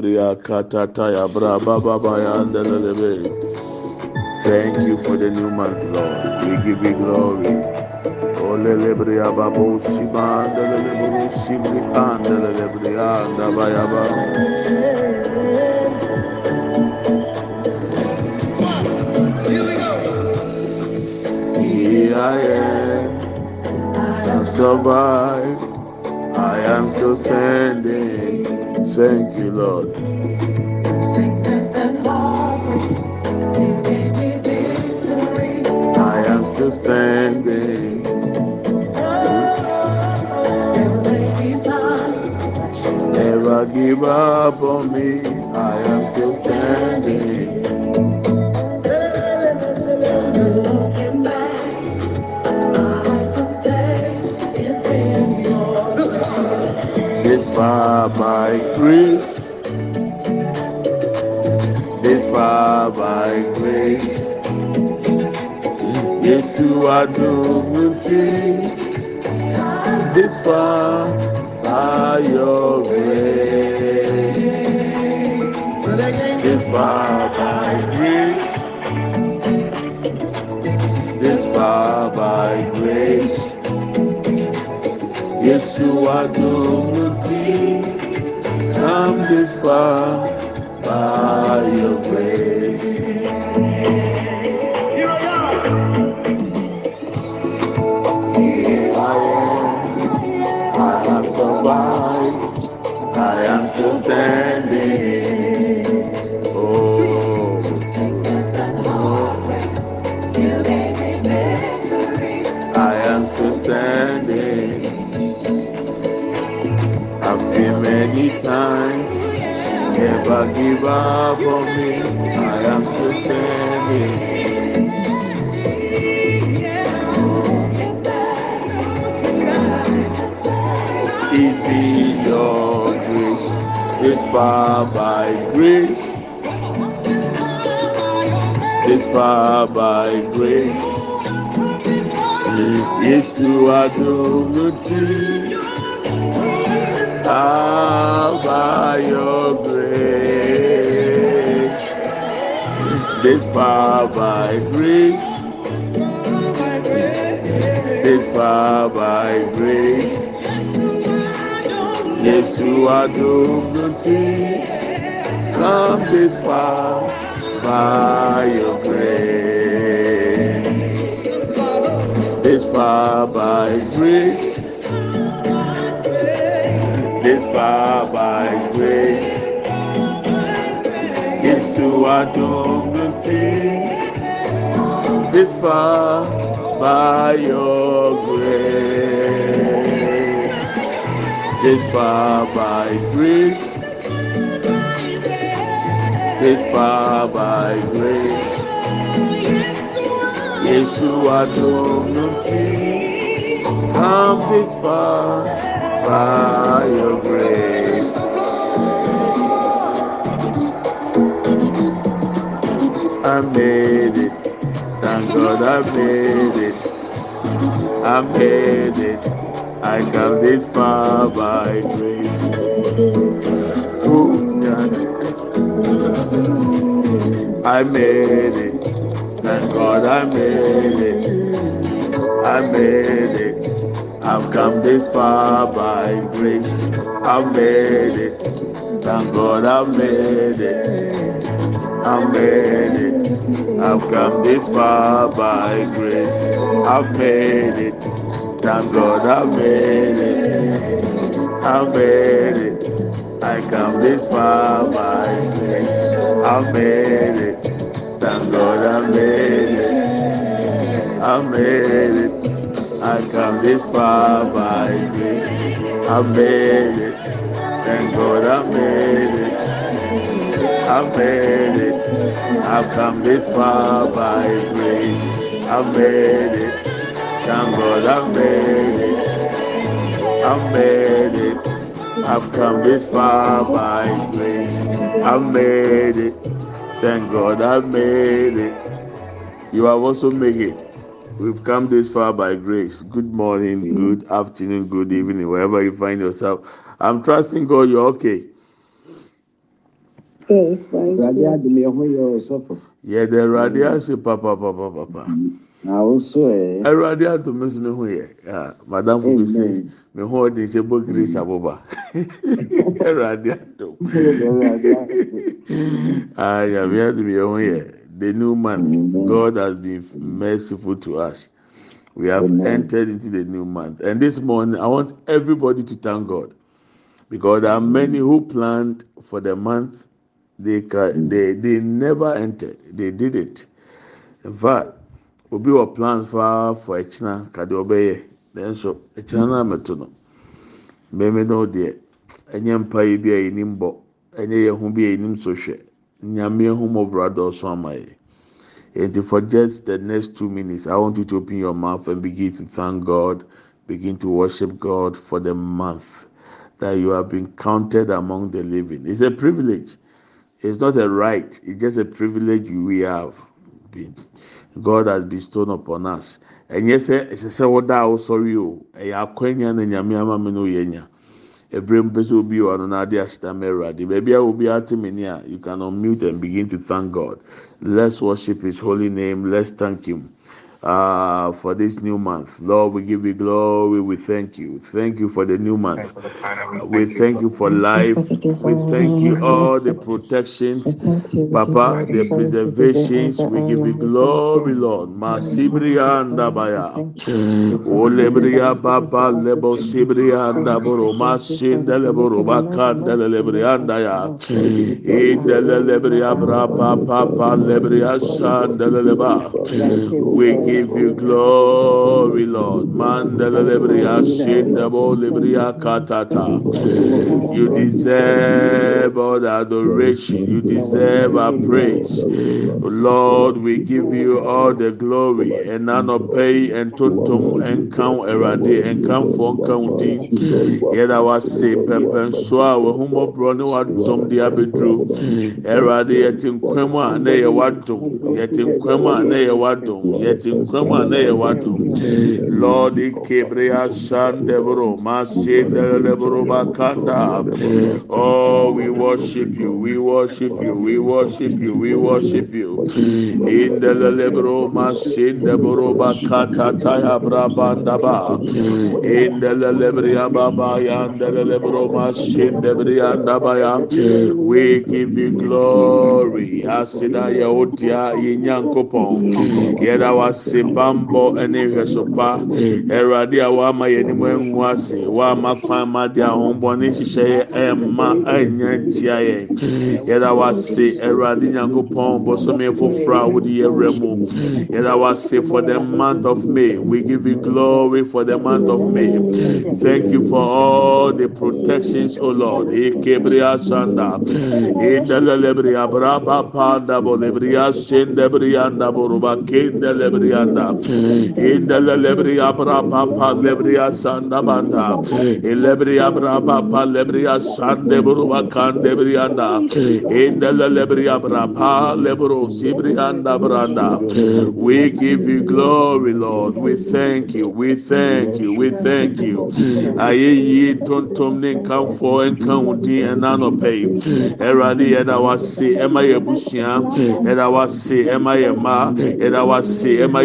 Thank you for the new month, Lord. We give you glory. Olelebria babo siba andelelebo sibri andelelebria andabayaba. Here I am, I've survived. I am still standing. Thank you, Lord. I am still standing. Never give up on me. I am still standing. Far by grace. This far by grace. Yesu adumuti. This far by your grace. This far by grace. This far by grace. Adumuti. Come this far by your grace. Here I am. I have survived. I am still standing. Oh, I am still standing. Times. Never give up on me. I am still standing. Easy your grace. This far by grace. This far by grace. Yesu adumuti. Ah, by your grace. This far by grace. This far by grace. Yesu adumuti. Come this far by your grace. This far by grace. Far by grace. Yesu adumuti. This far by your grace. This far by grace. This far by grace. Yesu adumuti. Come this far by your grace. I made it. I made it. I come this far by grace. Oh, yeah. I made it. Thank God I made it. I made it. I've come this far by grace. I made it. Thank God I made it. I made it. I've come this far by grace. I've made it. Thank God I made it. I've made it. I come this far by grace. I've made it. Thank God I made it. I've made it. I come this far by grace. I made it. Thank God I made it. I've made it. I've come this far by grace. I've made it. Thank God I've made it. I've made it. I've come this far by grace. I've made it. Thank God I've made it. You have also made it. We've come this far by grace. Good morning, good afternoon, good evening, wherever you find yourself. I'm trusting God you're okay. Awurade adum yɛ ho yɛ ɔsɔfo. yɛde awurade ase papapapapa. awurade adum nso mi ho yɛ madam fo bi si mi ho ɔdi sɛ bokiri saboba awurade adum. ayami adum yɛ ho yɛ the new month God has been merciful to us. We have Amen. entered into the new month. And this morning, I want everybody to thank God because there are many who planned for the month. They hmm. they they never entered. They did it. In fact, obi wɔ plans for for ɛkyina kade ɔbɛyɛ nanso ɛkyina hmm. naa mɛto no mmɛmɛ no deɛ ɛnyɛ mpa yi bi a yɛnim bɔ ɛnyɛ yɛn ho bi a yɛnim so hwɛ nyame ho mɔbra dɔɔso ama yɛ. And for just the next two minutes, I want you to open your mouth and begin to thank God, begin to worship God for the month that you have been counted among the living. It's a privilege. It's not a right. It's just a privilege we have been. God has bestowed upon us. And yes, it's a say what I sorry you. I akwanya na nyame ama me no yenya. Ebere mpɛ sɛ obi wɔ ano na ade aseda mɛra de baabi a obi you can unmute and begin to thank God. Let's worship His holy name. Let's thank Him uh, for this new month. Lord, we give you glory. We thank you. Thank you for the new month. We thank you for life. We thank you all the protections, Papa, the preservations. We give you glory, Lord. Masibria and Abaya. Olebria Papa Lebo Sibria and Aboro Masinda Leboro Bakanda Lebrianda ya. Indele Lebria Brapa Papa Lebria Sandele Leba. We give you glory, Lord. Mandela lebria shindabo lebria katata. You deserve all the adoration. You deserve our praise. Lord, we give you all the glory. And pay and tuntum and count erade and count for counting. Yet was say pepen soa we humo brone wa dom dia bedru. Erade yetin kwema na ye. Yetin kwema na ye. Yetin nkwamu a yɛ ikebrea sandebro masendelebro bakanda oh we worship you we worship you we worship you we worship you. Indelelebro masendebro bakata taya brabanda ba. Indelelebria baba yandelelebro masendebrianda ba ya we give you glory. Asida ya otia yenyankopon yɛda was ase bambɔ ne nhwɛsopa awurade a wama yɛn anim engu ase. Wama kwan ma de ahombɔne hyehyɛ ɛma ɛnya ntia yɛn yɛda wase awurade nyankopɔn bɔsɔmi foforɔ a wode yɛwura mu yɛda wase for the month of may we give you glory for the month of may. Thank you for all the protections o lord. Ekebria sanda edelelebri abraba panda bolebria sendebri anda boruba kendelebri anda indele lebri abra papa lebri asanda banda. Elebri abra papa lebri asande buruba kande bri anda indele lebri abra pa lebro sibri anda branda. We give you glory lord. We thank you. We thank you. We thank you. Ayeyi tontom ne nkanfo nkan wodi ɛna nɔpɛ yi ɛwurade yɛda wase ɛma yɛ busua yɛda wase ɛma yɛ mma yɛda wase ɛma ma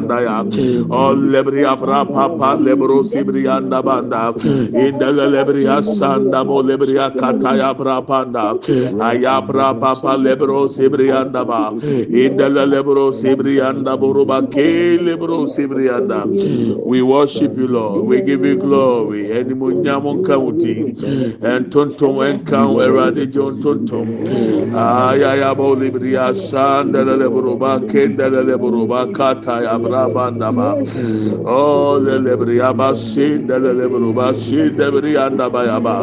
brianda ya oh, o lebri papa lebro sibrianda banda. Inda lebri asanda bo lebri akata ya brapanda aya bra papa lebro sibrianda ba. Inda lebro sibrianda boruba ke lebro sibrianda we worship you lord. We give you glory. Eni mo nyamo kauti en tonton en kan erade jon tonton aya ya bo lebri asanda lebro ba kenda lebro ba kata ya brabandaba oh lelebriaba sin delelebruba sin debriandaba yaba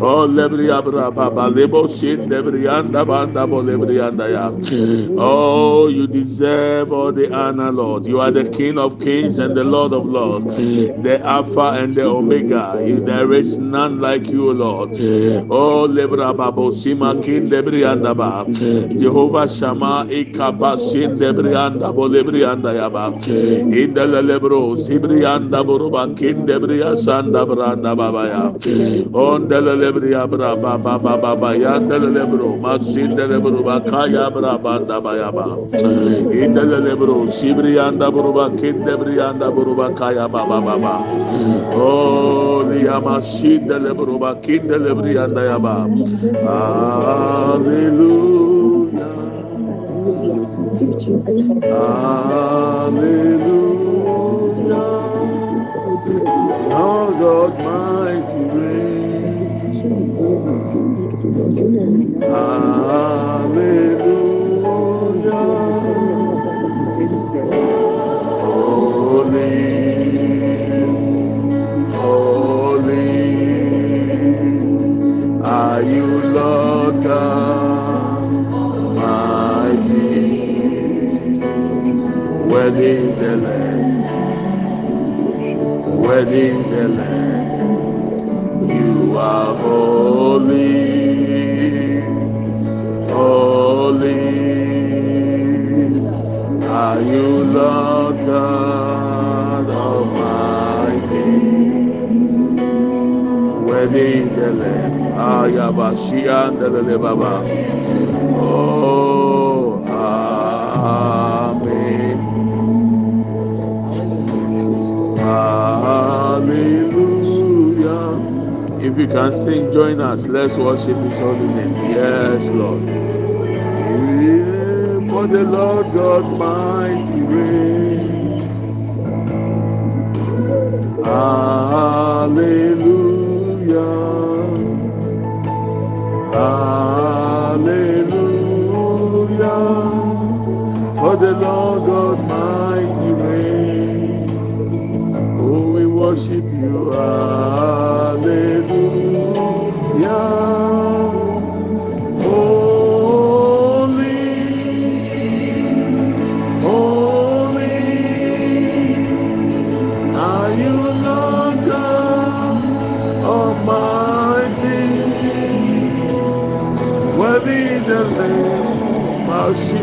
oh lebriabraba lebo sin debriandaba andabo lebrianda ya oh you deserve all the honor lord. You are the king of kings and the lord of lords the alpha and the omega. There is none like you lord. Oh lebraba sima kin debriandaba jehovah Shammah ikaba sin debrianda bo lebrianda yaba indele lebro sibrianda buruba kin debriya sanda branda baba ya ondele lebriya bra baba baba baba yandele lebro masinde lebro bakaya bra banda baya ba indele lebro sibrianda buruba kin debrianda buruba kaya baba baba oh liyama sinde lebro ba kin debrianda yaba. Hallelujah Hallelujah. Our God mighty reign. Hallelujah. Holy, holy are you, Lord Worthy is the Lamb. Worthy the Lamb. You are holy, holy. Are you Lord God Almighty? Worthy is the Lamb. Ayabashi and the Baba. If you can sing, join us. Let's worship His holy name. Yes, Lord. Yeah, for the Lord God mighty reign.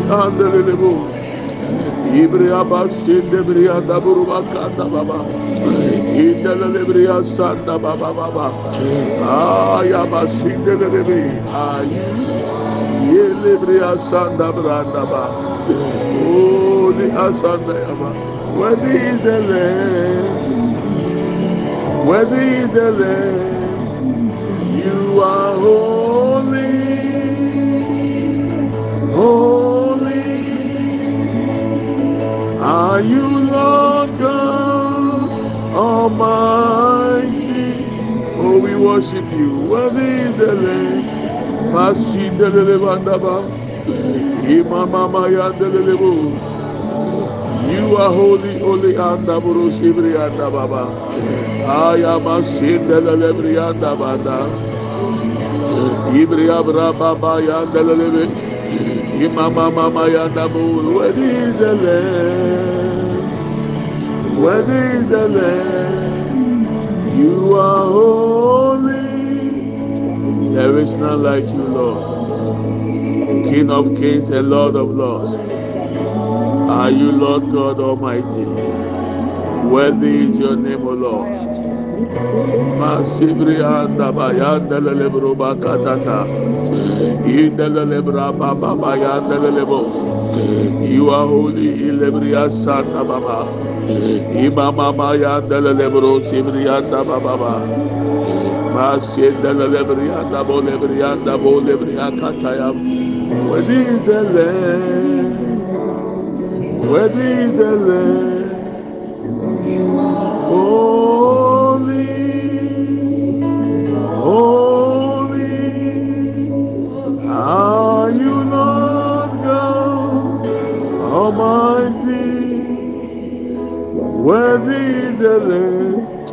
Mercy and the Lord. Ibria basinde bria da buruba kanda baba. Indele lebria sanda baba baba. Aya basinde lebi. Ayi. Ye lebria sanda branda ba. Oh, the asanda yaba. Worthy is the Lamb. Worthy the Lamb. You are holy. Holy are you, Lord God Almighty? Oh, we worship you. Worthy is the Lamb. Masi delele bandaba. Imama maya delele You are holy, holy anda buru sibri anda baba. Aya masin delele brianda banda. Ibria braba ba yandelele. Imama mama yandabu. Worthy is the Lamb. Worthy is the Lamb. You are holy. There is none like you, Lord. King of kings and Lord of lords. Are you Lord God Almighty? Worthy is your name, O Lord. Masibri anda bayanda lelebro bakatata. Indelele braba baba yandelele bo. You are holy, Ilebria Santa Baba. Imama Maya Delebro Sibrianda Baba. Masin Delebrianda Bolebrianda Bolebria Kataya. Where is the land? Where is the land? Worthy is the Lamb.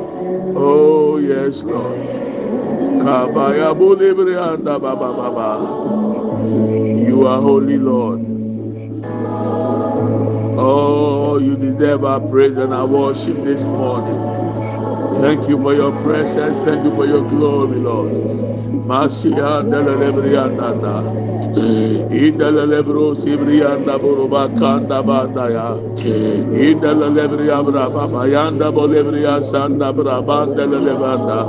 Oh yes, Lord. You are holy, Lord. Oh, you deserve our praise and our worship this morning. Thank you for your presence. Thank you for your glory, Lord. Masia delelebre indala lebro sibria anda boroba kanda banda ya indala lebria braba bayanda bolebria sanda braba lebanda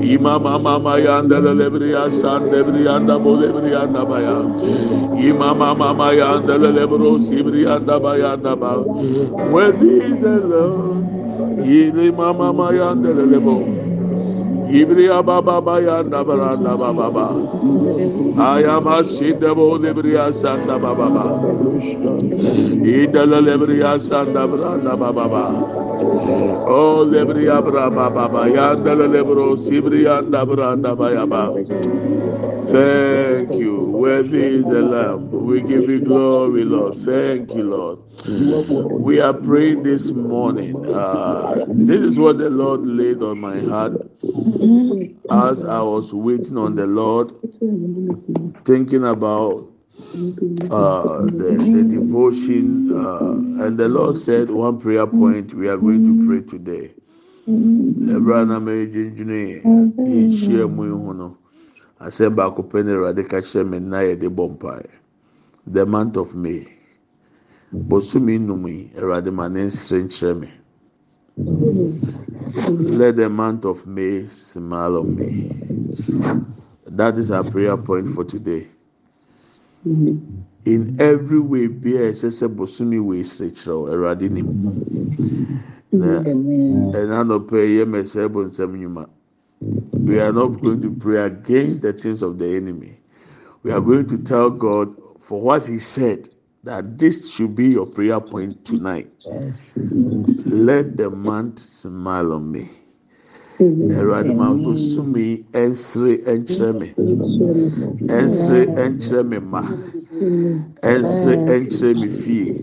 imama mama yanda lebria sanda lebria anda baya imama mama yanda lebro sibria bayanda ba where is the love Yele mama mama yanda lebo. Ibriya baba bayanda baranda baba ba. Ayama shidebo lebriya sanda baba ba. Idala lebriya sanda branda baba ba. Oh lebriya braba baba yanda lebro sibriyanda branda baya ba. Thank you. Worthy is the Lamb. We give you glory, Lord. Thank you, Lord. We are praying this morning. Uh, this is what the Lord laid on my heart as I was waiting on the Lord, thinking about uh, the, the devotion. Uh, and the Lord said, one prayer point we are going to pray today. The month of May. Bosumi nnum yi, Awurade ma ne nsere nkyerɛ me. Let the month of May smile on me. That is our prayer point for today. In every way, be a sese bosumi we sekyerɛw Awurade nim. Na ɛna nɔpɛ yɛ mɛsɛ nsɛm nyuma. We are not going to pray against the things of the enemy. We are going to tell God for what He said that this should be your prayer point tonight. Let the month smile on me. Awurade ma bosumi nsere nkyerɛ me. Nsere nkyerɛ me ma. Nsere nkyerɛ me fie.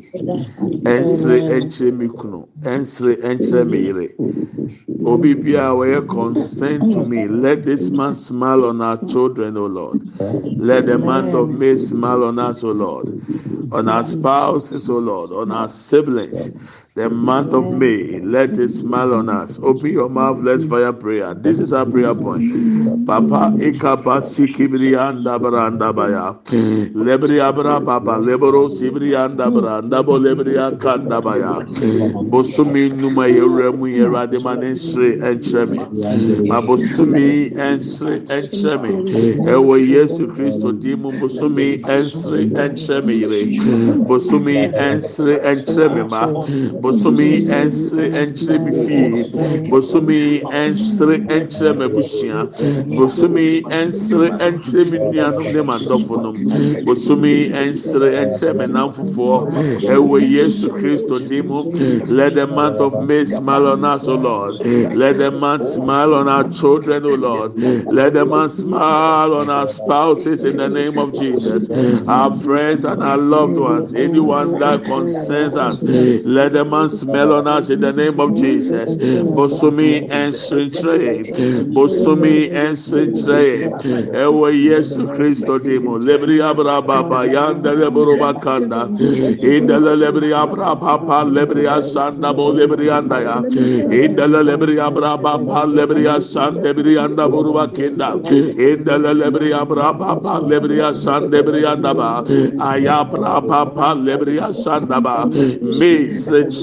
Nsere nkyerɛ me kunu. Nsere nkyerɛ me yere. Obi biara wɔyɛ consent to me. Let this man smile on our children, O Lord. Let the month of May smile on us, O Lord. On our spouses, O Lord. On our siblings. The month of May, let it smile on us. Open your mouth, let's fire prayer. This is our prayer point. Papa, ikapa sikibri anda baranda baya. Lebri abra papa, lebro sibri anda baranda bo lebri akanda baya. Bosumi numa yeremu yerade manesre enchemi. Ma bosumi ensre enchemi. Ewe Yesu Kristo dimu bosumi ensre enchemi yire. Bosumi ensre enchemi ma. Bosomi ɛnsere ɛnkyerɛ mi fie. Bosomi ɛnsere ɛnkyerɛ mi abusua bosomi ɛnsere ɛnkyerɛ mi nuanom ne ma dɔfonom bosomi ɛnsere ɛnkyerɛ mi nan fofoɔ ɛwɔ yesu kristo di mu. Let the month of may smile on us o lord. Let the month smile on our children o lord. Let the month smile on our spouses in the name of jesus. Our friends and our loved ones anyone that concerns us let them man smell on us in the name of Jesus. Bosomi and Srintre, Bosomi and Srintre, Ewa Yesu Kristo Demo, Lebri Abra Baba, Yanda Lebruba Kanda, in the Lebri Abra Papa, Lebri Asanda, Bo Lebri Andaya, in the Lebri Abra Papa, Lebri Asanda, Lebri Anda Buruba Kinda, in the Lebri Abra Papa, Lebri Asanda, Lebri Andaba, Ayabra Papa, Lebri Asandaba,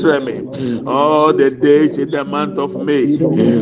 Me All the days in the month of May,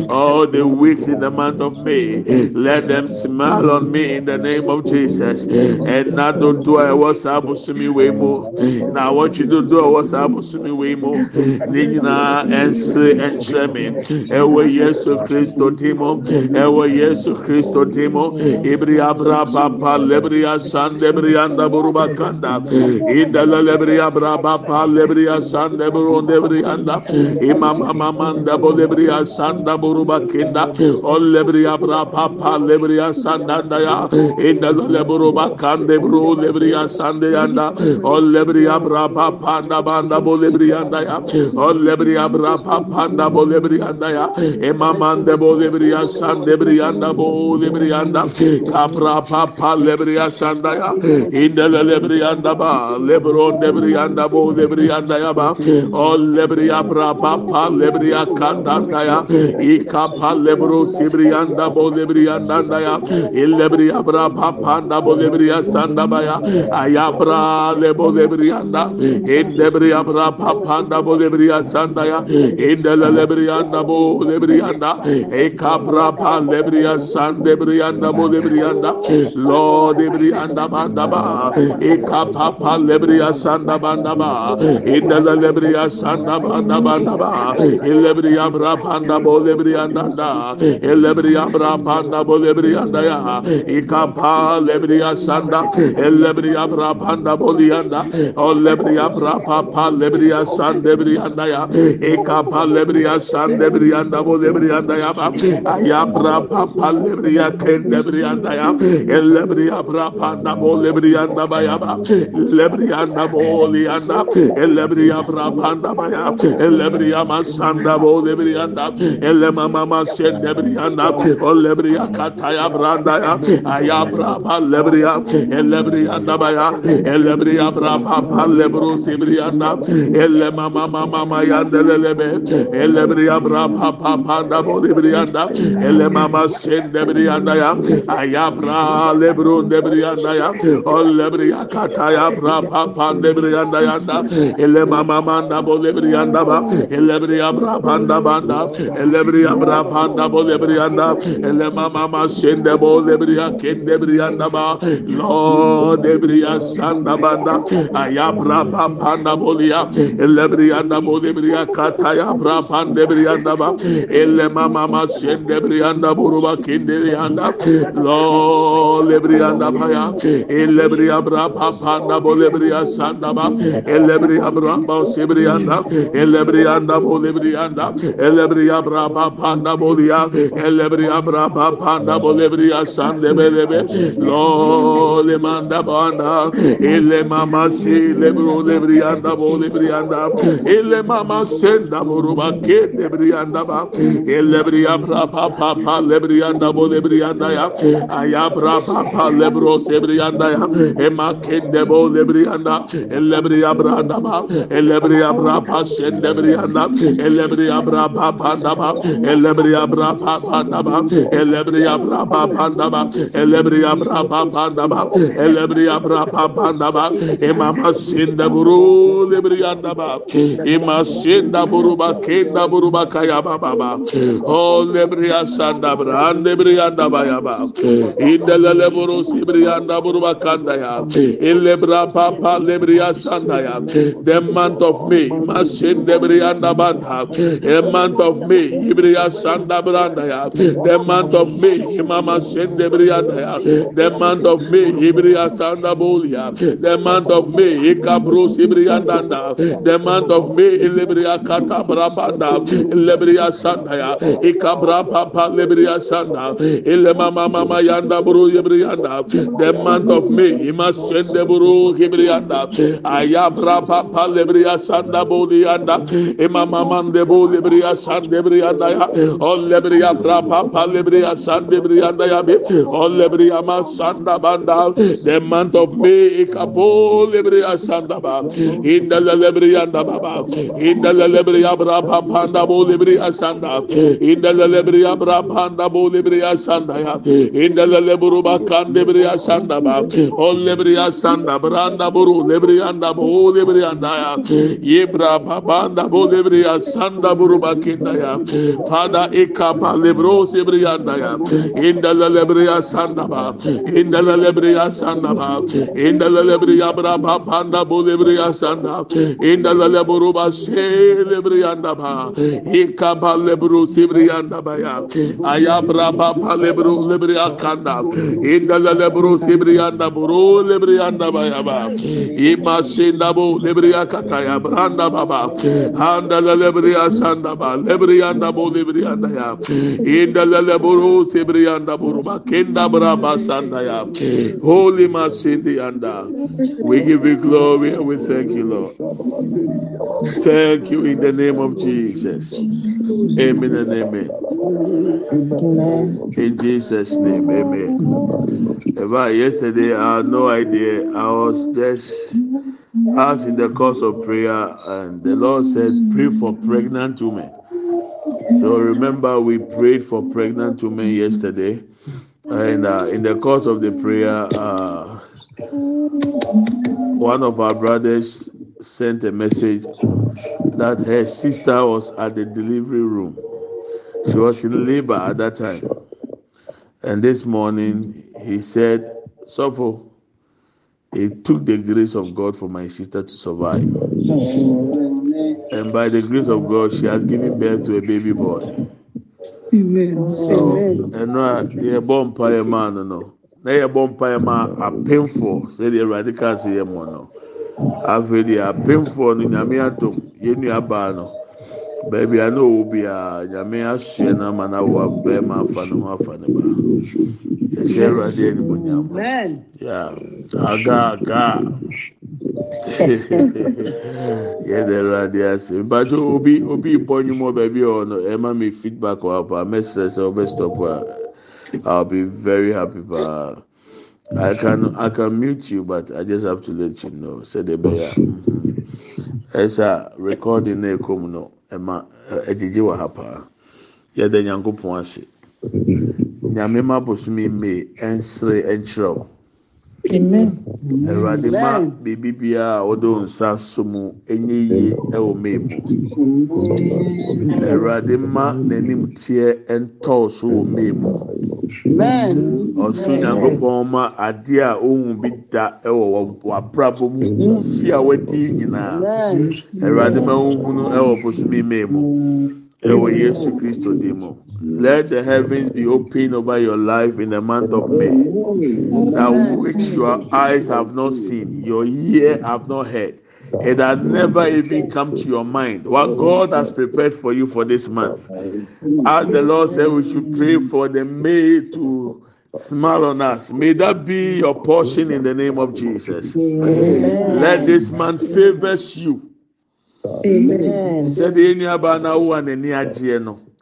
all the weeks in the month of May, let them smile on me in the name of Jesus. And not do do I was abusumi we mo. Now what you do do I was abusumi we mo. Nina ensre enchre me. Ewe Yesu Kristo timo. Ewe Yesu Kristo timo. Ibri abra papa lebria sande brianda buruba kanda. Inda lebria abra papa lebria sande burunda debrianda imama mamanda bolebria sanda buruba kinda. Olebria bra papa lebria sandanda ya inda leburuba kande bru lebria sande yanda olebria bra papa nda banda bolebrianda ya olebria bra papa nda bolebrianda ya imamande bolebria sande brianda bolebrianda. Kapra papa lebria sanda ya inda lebrianda ba lebron debrianda bo lebrianda ya ba ol lebria bra papa lebria kandanda ya ikapa lebro sibrianda bo lebrianda ya illebria bra papa nda bo lebria sanda ba ya ayabra lebo lebrianda indebria bra papa nda bo lebria sanda ya indele lebrianda bo lebrianda ekabra pa lebria sande brianda bo lebrianda lord lebrianda banda ba ekapa lebria sanda banda ba. Indele lebria sanda banda banda ba. Illebria bra panda bo lebrianda da. Illebria bra panda bo lebrianda ya. Ikapa lebria sanda illebria bra panda bo lianda olebria bra papa lebria sande brianda ya. Ikapa lebria sande brianda bo lebrianda ya ba. Ayabra papa lebria kende brianda ya. Illebria bra panda bo lebrianda ba ya ba. Lebrianda bo lianda illebria bra panda ba ya. Illebria masanda bo lebrianda elle mama masende brianda olebria kataya branda ya. Ayabra pa lebria ellebrianda ba ya. Ellebria bra papa lebro sibrianda elle mama mama mayandelelebe ellebria bra papa panda bo lebrianda elle mama sende brianda ya. Ayabra lebro debrianda ya. Olebria kataya bra papa debrianda yanda elle mama manda bo lebrianda ba elebria bra panda banda elebria bra panda bo lebrianda ele mama ma sende bo lebria kende brianda ba. Lord ebria sanda banda ayabra pa panda bolia elebrianda bo lebria kataya bra pande brianda ba. Ele mama ma sende brianda buruba kende brianda lord lebrianda ba ya elebria bra pa panda bo lebria sanda ba. Elebria bra ba sebrianda elebrianda bo lebrianda elebria bra pa panda bolia elebria bra pa panda bo lebria sande belebe lo le manda banda ele mama si lebro lebrianda bo lebrianda ele mama senda boruba ke lebrianda ba. Elebria bra pa pa pa lebrianda bo lebrianda ya. Ayabra pa pa lebro sebrianda ya. Ema kende bo lebrianda elebria branda ba. Elebria bra pa sende brianda elebria bra pa panda ba elebria bra pa panda ba elebria bra pa panda ba elebria bra pa panda ba elebria bra pa panda ba emama sinda buru lebrianda ba ema sinda buru ba kenda buru ba kaya ba ba ba o lebria sanda brande brianda ba ya ba indelele buru sibrianda buru ba kanda ya elebra pa pa lebria sanda ya the month of May a month of May, Ibriya Sanda Brandaya. The month of May, Imama Sendebriandaya. The month of May, Ibriya Sanda Bolia. The month of May, Ikabros Ibriandanda. The month of May, Ilibria Kata Brabanda. Ilibria Sandaya. Ikabra Papa Libria Sanda. Ilemama Mama Yanda Buru Ibrianda. The month of May, Ima Sendeburu Ibrianda. Ayabra Papa Libria Sanda boli anda imamaman de boli bri asan de bri anda ya on le bri abra papa le bri asan de bri anda ya be on le bri ama sanda banda the month of May kapo le bri asan da ba in the le bri anda baba in the le bri abra papa anda boli bri asan da in the le bri abra panda boli bri asan da ya in the le bru ba kan de bri asan da ba on le bri asan da branda bru le bri anda bo le bri anda ya ye bra rababanda bolebri asanda buruba kindaya father ikapa lebro sebri andaya indala lebri asanda ba indala lebri asanda ba indala lebri abraba panda bolebri asanda indala leburuba selebri andaba ikapa lebro sebri andaba ya ayabra baba lebro lebri akanda indala lebro sebri andaburo lebri andaba ya ba. Imasindabo lebri akata ya branda ba baba. Anda la lebri asanda ba lebri anda bo lebri anda ya. Inda la lebro sebri anda buruba kenda braba sanda ya. Holy masindi anda. We give you glory and we thank you lord. Thank you in the name of jesus. Amen and amen. In jesus name amen. About yesterday i had no idea. I was just as in the course of prayer, and the Lord said, Pray for pregnant women. So remember, we prayed for pregnant women yesterday, and uh, in the course of the prayer, uh, one of our brothers sent a message that her sister was at the delivery room. She was in labor at that time. And this morning, he said, Sopho, it took the grace of God for my sister to survive. And by the grace of God, she has given birth to a baby boy. Amen. So, and now the bomb pie man, no. Na yɛ bɔ mpaeɛ ma apemfoɔ sɛdeɛ awurade kaa sɛ yɛ mɔ no afei deɛ apemfoɔ no nyame atom yɛn nua baa no baabi a na owu biara nyame ahyɛ no ama na wɔ bɛrima afa ne ho afa ne ba. Yɛhyɛ awurade animonyam ya aga aga. Yɛde awurade ase. Mpatsɛ obi obi bɔ nnwom baabi a ɔno ɛma mi feedback wɔ apa mɛsrɛ sɛ ɔbɛ stop a i'll be very happy paa i can i can mute you but i just have to let you know. Sɛ de bɛyɛ ɛsɛ recording na ɛkɔ mu no ɛma ɛgyegye wɔ ha paa yɛda nyankopɔn ase nyame ma bosomi mmee ɛnsere ɛnkyerɛw awurade ma biribi biara a wɔde nsa so mu enye yie ɛwɔ mee mu awurade ma n'anim teɛ ɛntɔɔ so wɔ mee mu ɔso nyankopɔn ma adeɛ a ohun bi da ɛwɔ w'abrabɔ mu nfi a wadi nyinaa awurade ma ohun ɛwɔ bosomi mee mu ɛwɔ yesu kristo di mu. Let the heavens be open over your life in the month of May, that which your eyes have not seen, your ear have not heard. It has never even come to your mind what God has prepared for you for this month. As the Lord said, we should pray for the May to smile on us. May that be your portion in the name of Jesus. Let this month favors you. Said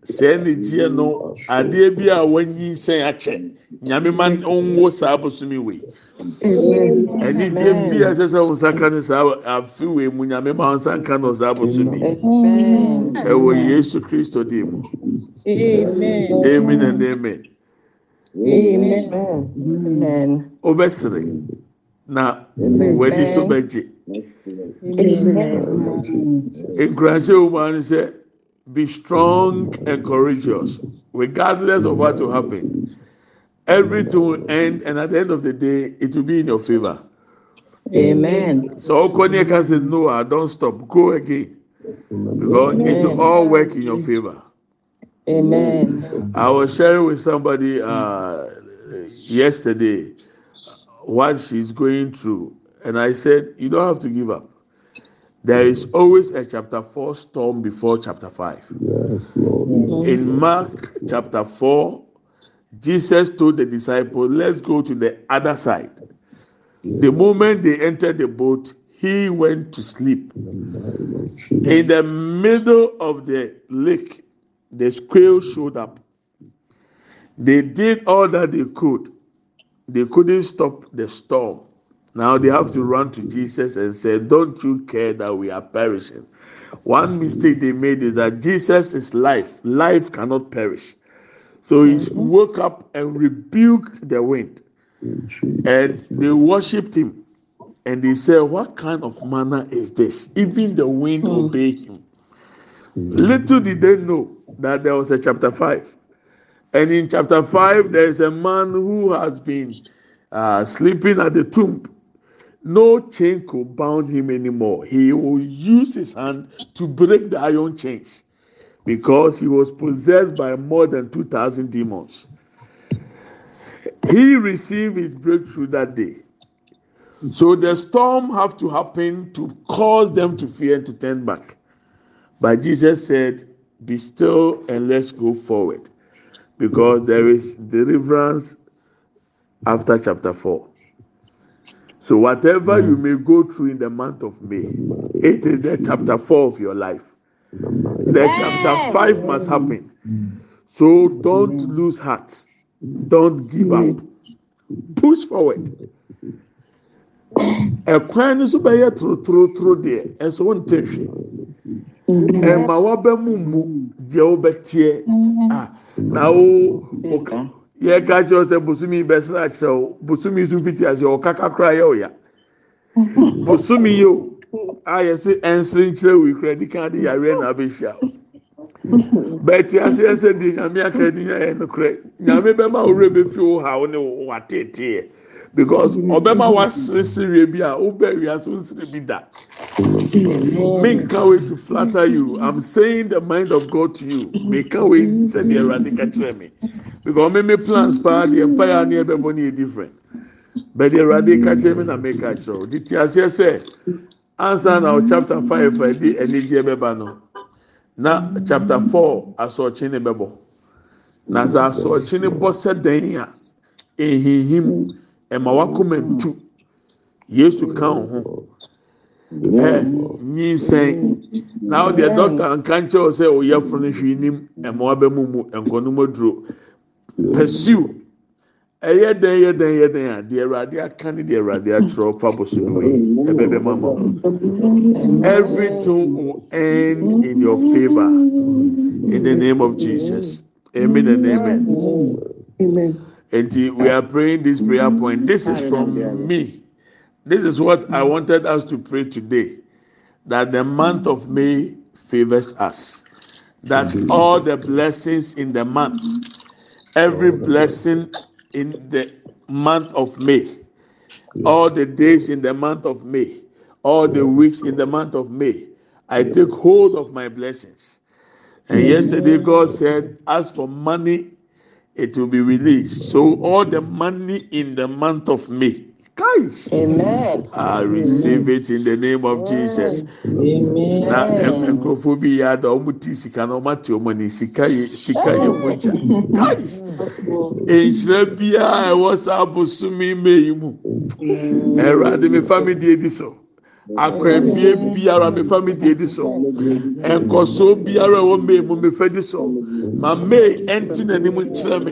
sɛ ne gyeɛ no adeɛ bi a wɔnyi nsɛn akyɛ nyame ma nwo saa bosomi wei. Ɛnigyeɛ bi a ɛsɛ sɛ wɔn nsa ka ne saa afi wei mu nyame ma wɔn nsa ka no saa bosomi ɛwɔ yesu kristo di mu. Amen. And amen. Obɛsere na w'ani so bɛgye. Nkuranhyɛ wɔn mu ano sɛ. Be strong and courageous, regardless of what will happen. Everything will end, and at the end of the day, it will be in your favor. Amen. So Okonia can say, No, don't stop. Go again. Because Amen. it will all work in your favor. Amen. I was sharing with somebody uh, yesterday what she's going through. And I said, You don't have to give up. There is always a chapter 4 storm before chapter 5. Yes, In Mark chapter 4, Jesus told the disciples, Let's go to the other side. The moment they entered the boat, he went to sleep. In the middle of the lake, the squirrel showed up. They did all that they could. They couldn't stop the storm. Now they have to run to Jesus and say, Don't you care that we are perishing? One mistake they made is that Jesus is life. Life cannot perish. So he woke up and rebuked the wind. And they worshipped him. And they said, What kind of manner is this? Even the wind hmm. obeyed him. Little did they know that there was a chapter 5. And in chapter 5, there is a man who has been uh, sleeping at the tomb no chain could bound him anymore. He will use his hand to break the iron chains because he was possessed by more than 2,000 demons. He received his breakthrough that day. So the storm have to happen to cause them to fear and to turn back. But Jesus said, "Be still and let's go forward." Because there is deliverance after chapter 4. So, whatever you mm. may go through in the month of May, it is the chapter mm. 4 of your life. The chapter 5 must happen. Mm. So, don't lose heart. Don't give up. Push forward. ɛkwan no nso bɛyɛ torotoro deɛ ɛnso wɔn ntɛ hwɛ ɛma waba mu deɛ wɔbɛteɛ a ah, na wo yɛ ka kyerɛw sɛ bosomi bɛsra kyerɛw bosomi nso fiti ase ɔkaka kora yɛ ɔya bosomi yi o a yɛsɛ ɛnsere nkyerɛ wo kura di kan de yareɛ na abɛhyia bɛɛti ase ɛsɛ di nyame aka di nya yɛ no korɛ nyame bɛma owurɛ bɛfi wo ha wo ne wo ateeteɛ because ɔbɛma waseresere bi a wobɛ wia so nsere bi da me nka wei to flatter you. I'm saying the mind of god to you. Me nka wei sɛdeɛ ɛwurade ka kyerɛ me. Because me plans paa deɛ empire yɛ aneɛ bɛbɔ ne yɛ different. Bɛdeɛ ɛwurade ka kyerɛ me na me ka kyerɛ o di ti aseɛ sɛ ansa na o chapter five ɛdi anigyeɛ bɛba no na chapter four asɔɔkye ne bɛbɔ na sɛ asɔɔkye ne bɔ sɛ dan a ehihim ɛma wakoma ntu yesu ka wo ho ɛ nyinsɛn na ɔdeɛ dɔkta nka nkyɛn sɛ ɔyɛ funu hwii nim. Ɛma wabɛ mu mu nkɔnum aduro pursue. Ɛyɛ dɛn yɛ dɛn yɛ dɛn a deɛ ɛwurade aka ne deɛ ɛwurade atwerɛ fa bosom wei ɛbɛbɛ ma ma everything will end in your favour in the name of jesus. Amen and amen. Amen. And we are praying this prayer point. This is from me. This is what I wanted us to pray today. That the month of May favors us. That all the blessings in the month, every blessing in the month of May, all the days in the month of May, all the weeks in the month of May, I take hold of my blessings. And yesterday, God said, As for money, it will be released. So all the money in the month of May, guys, Amen. I receive it in the name of Jesus. Amen. Na nkurɔfoɔ bi yɛ ada wɔn ti sika na wɔn ate wɔn ani sika yɛ sika yɛ mogya. Guys, nhyira biara a ɛwɔ saa abosomi May yi mu, ɛwurade mi fa mi die di so. Akwambie biara mefa mi die di so. Nkɔso biara ɛwɔ mee mu mefa di so. Ma mee ɛnti n'anim nkyerɛ mi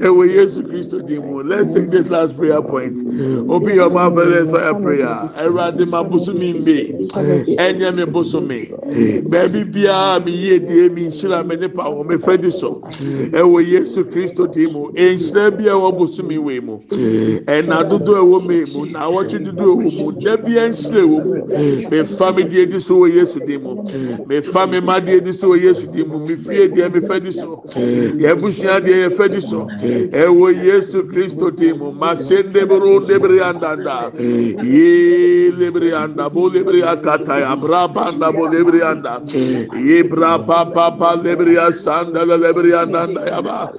ɛwɔ yesu kristo di mu. Let's take this last prayer point. Your mouth and let's fire prayer. Ɛwurade ma bosomi mee ɛnyɛ mi bosomi baabi biara mi yie die mi nhyira mi nipa wɔ mefa di so. Ɛwɔ yesu kristo di mu. Nhyira bi ɛwɔ bosomi wei mu. Ɛna dodo ɛwɔ mee mu. Na awɔtwe dodo ɛwɔ mu dabi ɛnhyira wɔ mu. Mefa me deɛ di so wɔ yesu din mu. Mefa me ma deɛ di so wɔ yesu din mu. Mefie deɛ mefa di so. Yɛabusua deɛ yɛfa di so. Ɛwɔ yesu kristo din mu. Masende boro debere andanda. Ye lebere anda bo lebere akata abra banda bo lebere anda. Ye bra pa pa pa lebere asanda lebere andanda yaba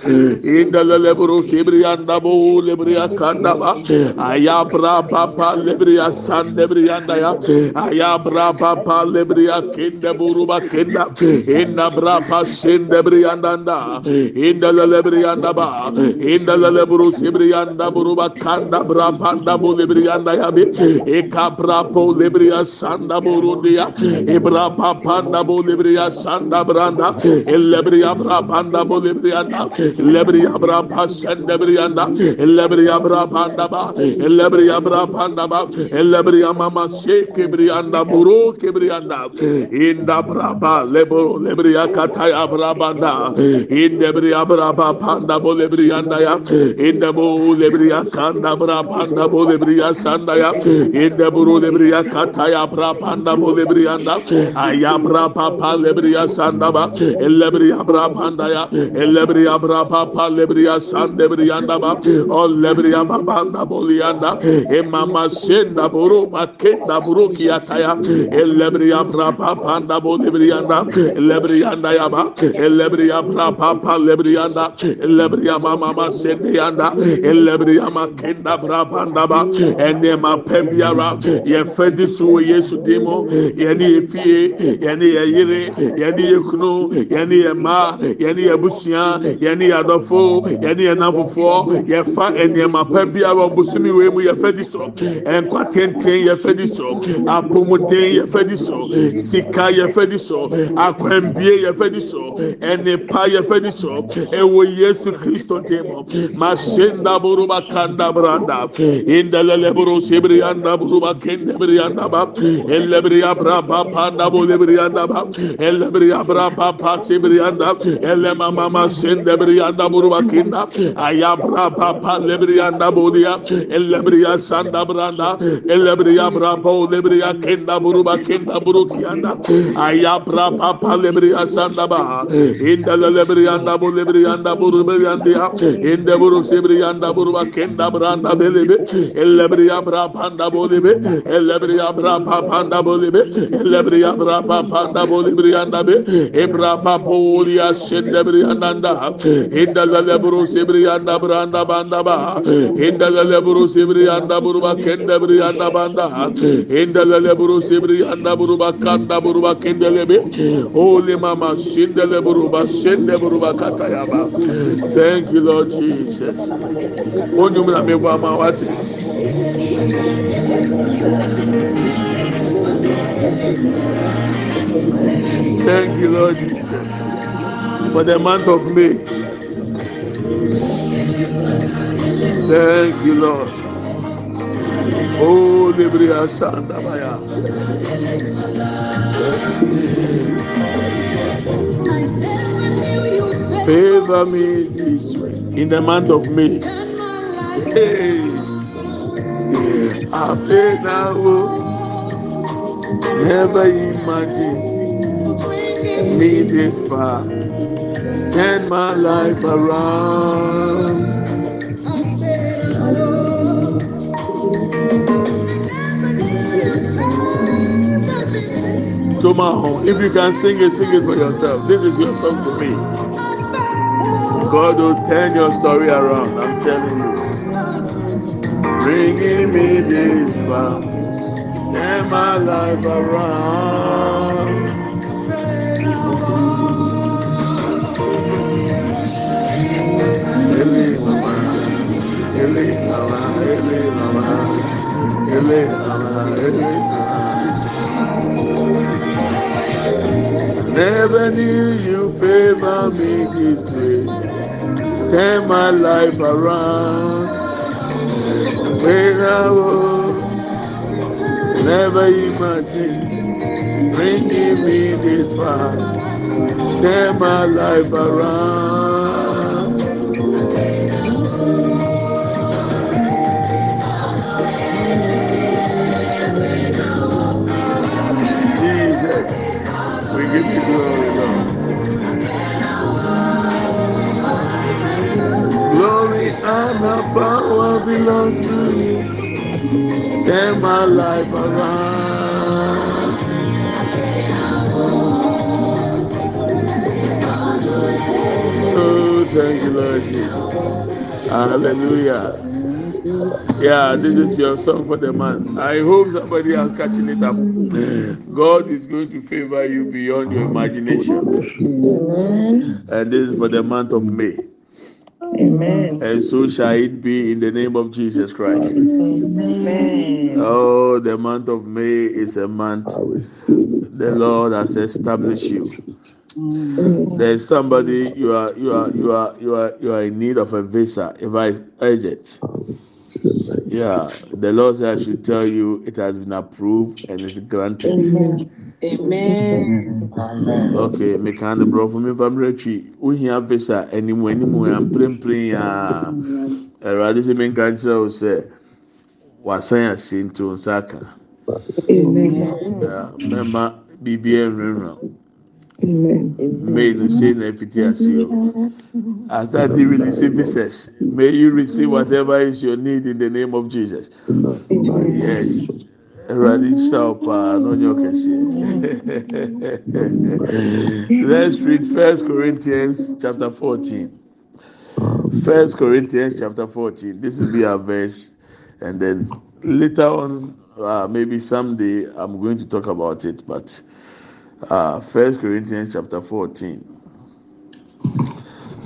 inda lebere shebere anda bo lebere akanda ba. Ayabra pa pa lebere asanda lebere anda ya aya bra pa pa lebere akenda buruba kenda inda bra pa sende lebere andanda inda la lebere anda ba inda la leboro shebere anda buruba kanda bra panda bo lebere anda ya be eka bra po lebere asanda burundia ebra pa panda bo lebere asanda branda elebere abra panda bo lebere anda lebere abra pa sende lebere anda elebere abra panda ba elebere abra panda ba elebere mama se kebri anda buru kebri anda. Inda braba lebo lebri akata abra banda inde bri abra ba panda bo lebri anda ya inde bo lebri akanda bra panda bo lebri asanda ya inde buru lebri akata ya bra panda bo lebri anda. Aya bra papa lebri asanda ba elebri abra panda ya elebri abra papa lebri asanda lebri anda ba o lebri abra panda bo lianda e mama senda buru makete kenda buruki ataya elebriya brapa panda bo lebriyanda lebriyanda yaba elebriya brapa pa lebriyanda elebriya mama ma sende yanda elebriya ma kenda brapa ndaba ene ma pebiara ye fedi so yesu dimo yene efie yene yire yene yekunu yene yema yene yabusua yene yadofo yene yanafofo yɛfa nneɛma pa biara ɔbosome wei mu yɛfɛ di so apɔmuden yɛfɛdi so sika yɛfɛdi so akwambie yɛfɛdi so ɛnipa yɛfɛdi so ɛwɔ yesu kristo ntɛm masenda boroba kanda branda. Indalele boro sebiri anda boroba kende biri anda ba. Elebiri abra ba panda bo lebiri anda ba. Elebiri abra ba pa sebiri anda elema mama sende biri anda boroba kenda. Ayabra ba pa lebiri anda bo dia elebriya sanda branda. Elebriya bra pa lebiri ya kenda buruba kenda buru kiyanda. Ayabra pa pa lebiri ya sanda ba. Indalele biri yanda bu lebiri yanda buru biri yanda ya. Inde buru sebiri yanda buruba kenda branda belebe ellebriya bra panda bolibe ellebriya bra pa panda bolibe ellebriya bra pa panda bolibriyanda be. Ebra pa poliya sendebriyanda indala lebru sebriyanda branda banda ba. Indala lebru sebriyanda buruba kendebriyanda banda indala lebru sebriyanda buruba kanda buruba kendelebe holy mama sindele buruba sende buruba katayaba thank you lord jesus. Onyum na mebɔ ama wate thank you lord jesus for the month of may. Thank you lord. Oh favor me this in the month of may Hey, I pay now. Never imagine me this far. Turn my life around. Tomaho, if you can sing it, sing it for yourself. This is your song to me. God will turn your story around. I'm telling you. Bringing me this far, turn my life around. Ele mama, ele mama, Never knew you favor me this way. Turn my life around. When I was never imagine bringing me this far. Turn my life around. Power belongs to you. Turn my life around. Oh, thank you, Lord Jesus. Hallelujah. Yeah, this is your song for the man. I hope somebody else catching it up. God is going to favor you beyond your imagination. And this is for the month of May. Amen. And so shall it be in the name of Jesus Christ. Amen. Oh, the month of May is a month the Lord has established you. Mm. There's somebody you are you are you are you are you are in need of a visa. If I urge it, yeah, the Lord said I should tell you it has been approved and it's granted. Amen. Amen. Okay, me kind of bro for me from Richie. We have visa anymore anymore. I'm playing playing. Uh, Eradi sɛ menka nkyerɛ wo sɛ wasan ase nti wo nsa aka Amen. Yeah, mɛma biribiara nwurawura Amen. May no say na efiti ase o as that you receive visas may you receive whatever is your need in the name of jesus yes Ready, sharp, on your Let's read First Corinthians chapter 14. First Corinthians chapter 14. This will be our verse, and then later on, uh, maybe someday, I'm going to talk about it. But uh, First Corinthians chapter 14,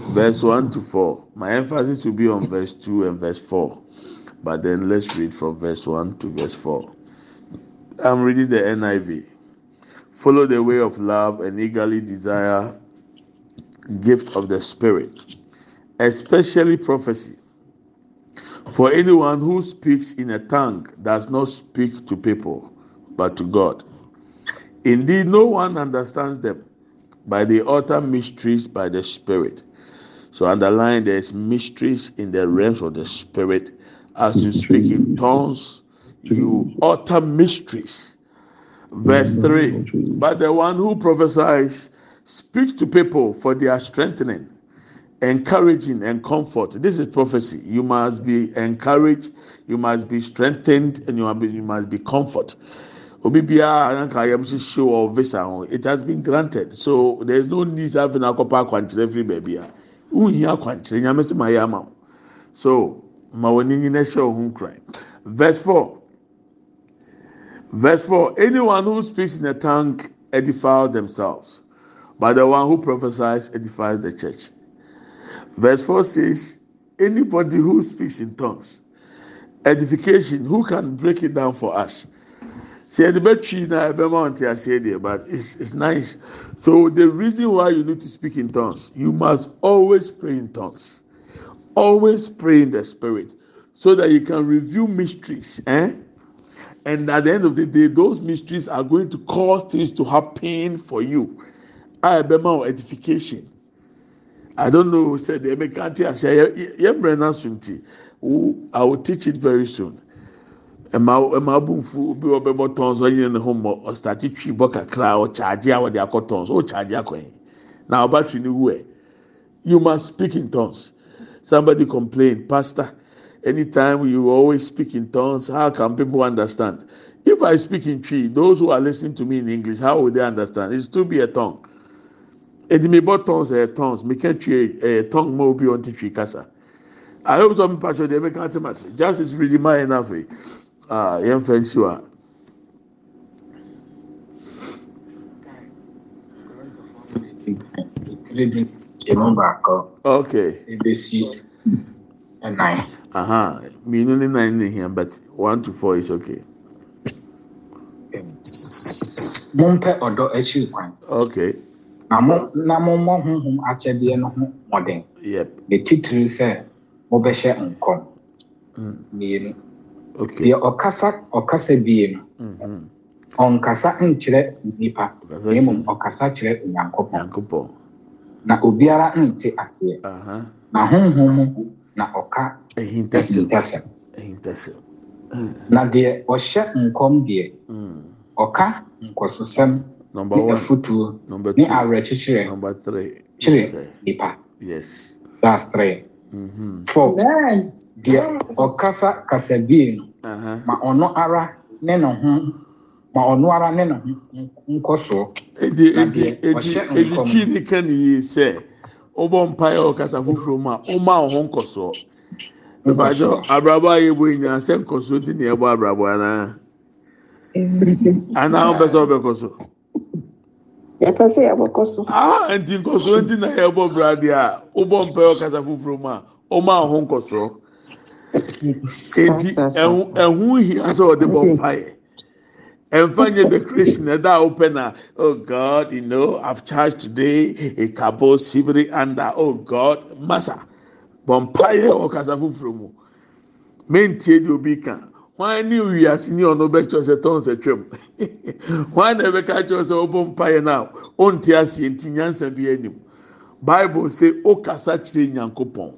verse 1 to 4. My emphasis will be on verse 2 and verse 4. But then let's read from verse 1 to verse 4. I'm reading the NIV. Follow the way of love and eagerly desire gift of the Spirit, especially prophecy. For anyone who speaks in a tongue does not speak to people, but to God. Indeed, no one understands them, but they utter mysteries by the Spirit. So, underline there's mysteries in the realms of the Spirit as you speak in tongues you utter mysteries. Verse 3 But the one who prophesies speaks to people for their strengthening, encouraging, and comfort. This is prophecy. You must be encouraged, you must be strengthened, and you must be, you must be comfort. show it has been granted. So there is no need having akɔpa akwankyerɛ firi baabi a wohia akwankyerɛ nyame sɛ ma yɛ ama wo so ma wɔn ani nyina hyɛ wɔn ho verse four. Verse 4 Anyone who speaks in a tongue edifies themselves, but the one who prophesies edifies the church. Verse 4 says, Anybody who speaks in tongues, edification, who can break it down for us? See, the battery now, but it's, it's nice. So, the reason why you need to speak in tongues, you must always pray in tongues, always pray in the spirit, so that you can review mysteries. Eh? And at the end of the day, those mysteries are going to cause things to happen for you. I remember edification. I don't know, said the American I say, I will teach it very soon. Ɛma ɛma abunfu bi wɔ bɛbɔ tɔn so ɔyɛ ne ho mɔ ɔstati twi bɔ kakra ɔkyaagye a wɔde akɔ tɔn so ɔkyaagye akɔ yin na ɔbatwi ne wu ɛ you must speak in tongues somebody complain pastor anytime you always speak in tongues, how can people understand? If I speak in tree, those who are listening to me in English, how will they understand? It's to be a tongue. Edimebo tongues are tongues. Me can't tree a tongue more be on tree kasa. I hope some people they make can't Just is really my enough. Ah, young fancy one. Okay. nine. Aha, mmienu ne nine ne hia but one to four is okay. Mompɛ ɔdɔ akyiri kwan. Okay. Na mo na mo mmɔ honhom akyɛdeɛ no ho mmɔden. Yep. Ne titiri sɛ mobɛhyɛ nkɔm. Mm. Mmienu. Okay. Deɛ ɔkasa ɔkasa bie no. Mm-hmm. Ɔnkasa nkyerɛ nipa. Na mmom kyerɛ- ɔkasa kyerɛ Onyankopɔn. Nyankopɔn. Na obiara nte aseɛ. Aha. Na honhom mu na ɔka ahintasɛm. Na deɛ ɔhyɛ nkɔm deɛ Mm. ɔka nkɔsosɛm Number ne Number ne awerɛkyekyerɛ kyerɛ Yes. nipa. Yes. That's three. Mm-hmm. Four. Deɛ ɔkasa kasa bie no ma ɔno ara ne ne ho ma ɔno ara ne ne ho nkɔ soɔ. Edi Na edi deɛ edi ɔhyɛ edi nkɔm. twi ni ka ni yie sɛ ɔbɔ mpaeɛ ɔkasa foforɔ mu a ɔma ɔho nkɔsoɔ. Ìbàjọ́ abrabọ ayé bo ìnyà sẹ́ nkọ̀sọ́ ti ní ẹ̀bọ abrabọ àná. Àná àwọn bẹ́sẹ̀ ọbẹ̀ kọ̀ so. yɛpɛ sɛ yɛbɔkɔ so Ah, nti nkọ̀sọ́ ti na yẹ bọ̀ bradi a, ó bọ̀ mpaeɛ ọ̀kasa foforɔ mu a, ɔma ɔho nkọ̀sọ́. Eti ɛhu ɛhu hia sɛ ɔde bɔ mpaeɛ. Ɛnfa nye decoration ɛda a ɔpɛ na, oh God, you know, I've charged today a cabo sibiri under, oh God, masa. Bɔ mpaeɛ ɔkasa foforɔ mu. mentie deɛ obi ka wọn ne wiase ne ɔno bɛkyerɛ sɛ tɔn sɛ twam wọn na ɛbɛka kyerɛ sɛ ɔbɔ mpaeɛ na ɔnte aseɛ nti nyansa bi anim bible sɛ ɔkasa kyerɛ nyankopɔn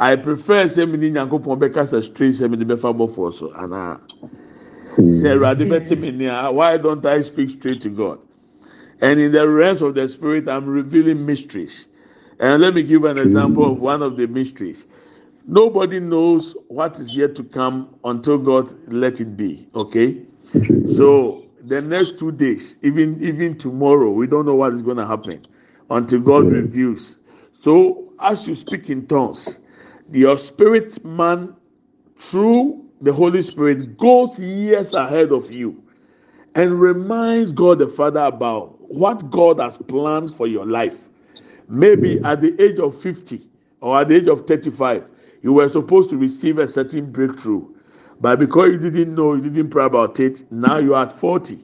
i prefer sɛ mi ni nyankopɔn bɛkasa straight sɛ mi de bɛfa bɔfoɔ so anaa hmm. sɛ ɛwurade bɛte mi ni a why don't i speak straight to god and in the realms of the spirit i'm revealing mysteries and let me give an example of one of the mysteries. Nobody knows what is yet to come until God let it be. Okay. So the next two days, even even tomorrow, we don't know what is going to happen until God hmm. reveals. So as you speak in tongues, your spirit man through the Holy Spirit goes years ahead of you and reminds God the Father about what God has planned for your life. Maybe at the age of 50 or at the age of 35, you were supposed to receive a certain breakthrough. But because you didn't know, you didn't pray about it, now you're at 40.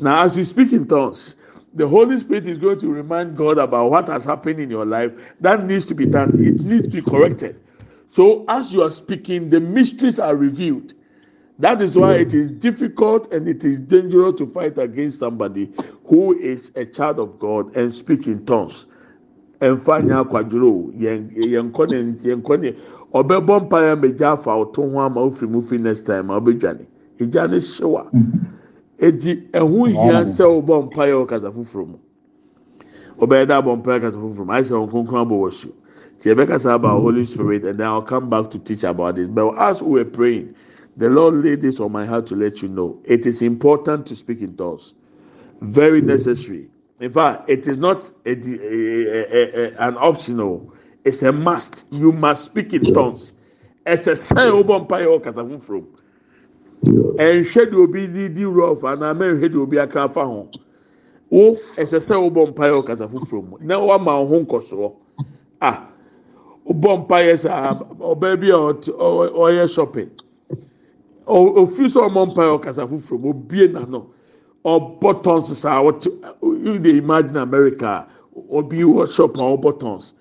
Now, as you speak in tongues, the Holy Spirit is going to remind God about what has happened in your life that needs to be done. It needs to be corrected. So, as you are speaking, the mysteries are revealed. That is why it hmm. is difficult and it is dangerous to fight against somebody who is a child of God and speak in tongues. ɛnfa nya hmm. akwadworo yɛn yɛn nkɔ ne yɛn nkɔ ne ɔbɛbɔ mpa yɛn bɛgya afa ɔto ho ama ofiri mu fi next time a ɔbɛdwane egya ne hyewa hmm. edi ɛho hia sɛ ɔbɔ mpa yɛ ɔkasa foforɔ mu ɔbɛyɛ dɛ abɔ mpa yɛ kasa foforɔ mu ayɛ sɛ ɔnkonkron abɔ wɔ su tie bɛkasa about holy spirit and then i will come back to teach about it but as we were praying the lord laid this on my heart to let you know it is important to speak in tongues very necessary. In fact, it is not a, a, a, an optional. It's a must. You must speak in tongues. It's a sign of empire or from. And will be the the rough and I may head will be a car for home. Oh, it's a sign of empire or kasafun from. Now one man home koso. Ah, bompires or baby or or shopping. Or few so empire or kasafun from. Oh, be no. ɔbɔ tons saa wɔte you dey imagine america obi wɔ shop a ɔbɔ tons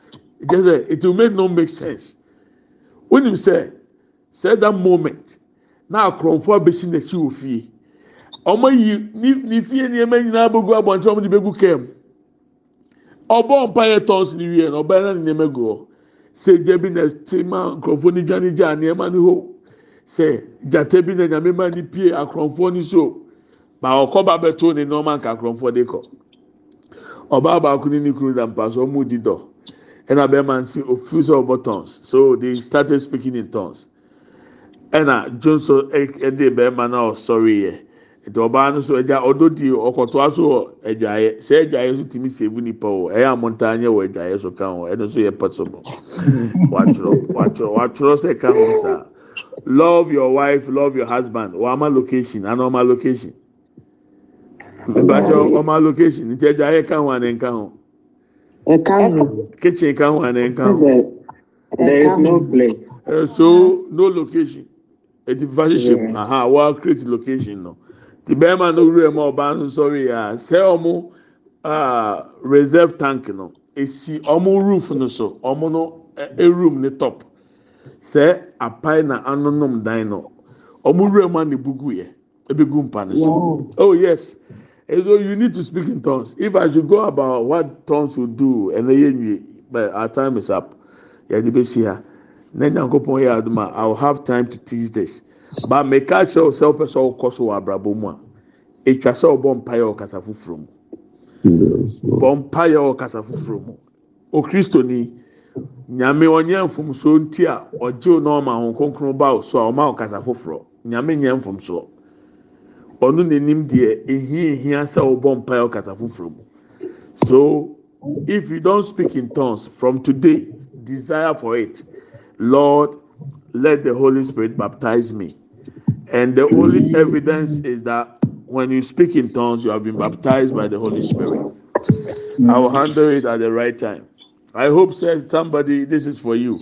just it will make no make sense wonim sɛ sɛ that moment na akorɔmfo abesi n'akyi wɔ fie ɔmo yi ni ni fie nneɛma nyinaa bɛgu abɔnten ɔmo de bɛgu mu ɔbɔ mpa yɛ tons ne wie na ɔbɛn na ne nneɛma gu hɔ sɛ gya bi na te ma nkorɔfo ne dwa ne gya nneɛma ne hɔ sɛ gyata bi na nyame ma ne pie akorɔmfo ne so. ma ɔkɔba bɛto ne nneɛma nka akorɔmfoɔ de kɔ ɔbaa baako ne ne kunu da mpa so ɔmo di dɔ ɛna bɛrima nsi ofi sɛ ɔbɔ tons so they started speaking in tongues. Ɛna jonso ɛde bɛrima na ɔsɔre yɛ ètò ɔbaa no so ɛgya ɔdɔ di ɔkɔtɔ aso wɔ ɛdwaeɛ sɛ ɛdwaeɛ so tìmi sèvu nipa wɔ ɛyɛ amontaa nyɛ wɔ ɛdwaeɛ so ka ho ɛno so yɛ pɛsɔbɔ watwerɛ watwerɛ watwerɛ sɛ ka ho saa love your wife love your husband wàá location ana ɔma location. Mbakyɛ ɔmo allocation nti ɛdwa ayɛ ka ho ana nka ho. Ɛka ho. Kitchen ka ho ana nka ho. There is no place. Uh, so no location. Eti fa hyehyɛ mu. Aha wa create location no. Ti bɛrima no wura mu a ɔbaa no nsɔre a sɛ ɔmo reserve tank no esi ɔmo roof no so ɔmo no e room ne top. Sɛ apae na anonom dan no ɔmo wura mu a na ebugu yɛ ebegu mpa ne so. Oh yes. And so you need to speak in tongues. If I should go about what tongues will do, and then but our time is up. Yeah, the best here. Then I will have time to teach this. But make catch yourself as all cost of Abraboma. It was all bompire or casafu from. Bompire or casafu from. O Kristo ni. Nyame onye mfomso nti a ɔgye na ɔma ho kronkron ba so a ɔma ɔkasa foforɔ nyame nyɛ mfomso ɔno n'anim deɛ ehia ehia sɛ ɔbɔ mpae ɔkasa foforɔ mu so if you don speak in tongues from today desire for it lord let the holy spirit baptize me and the only evidence is that when you speak in tongues you have been baptized by the holy spirit. I will handle it at the right time. I hope say somebody this is for you.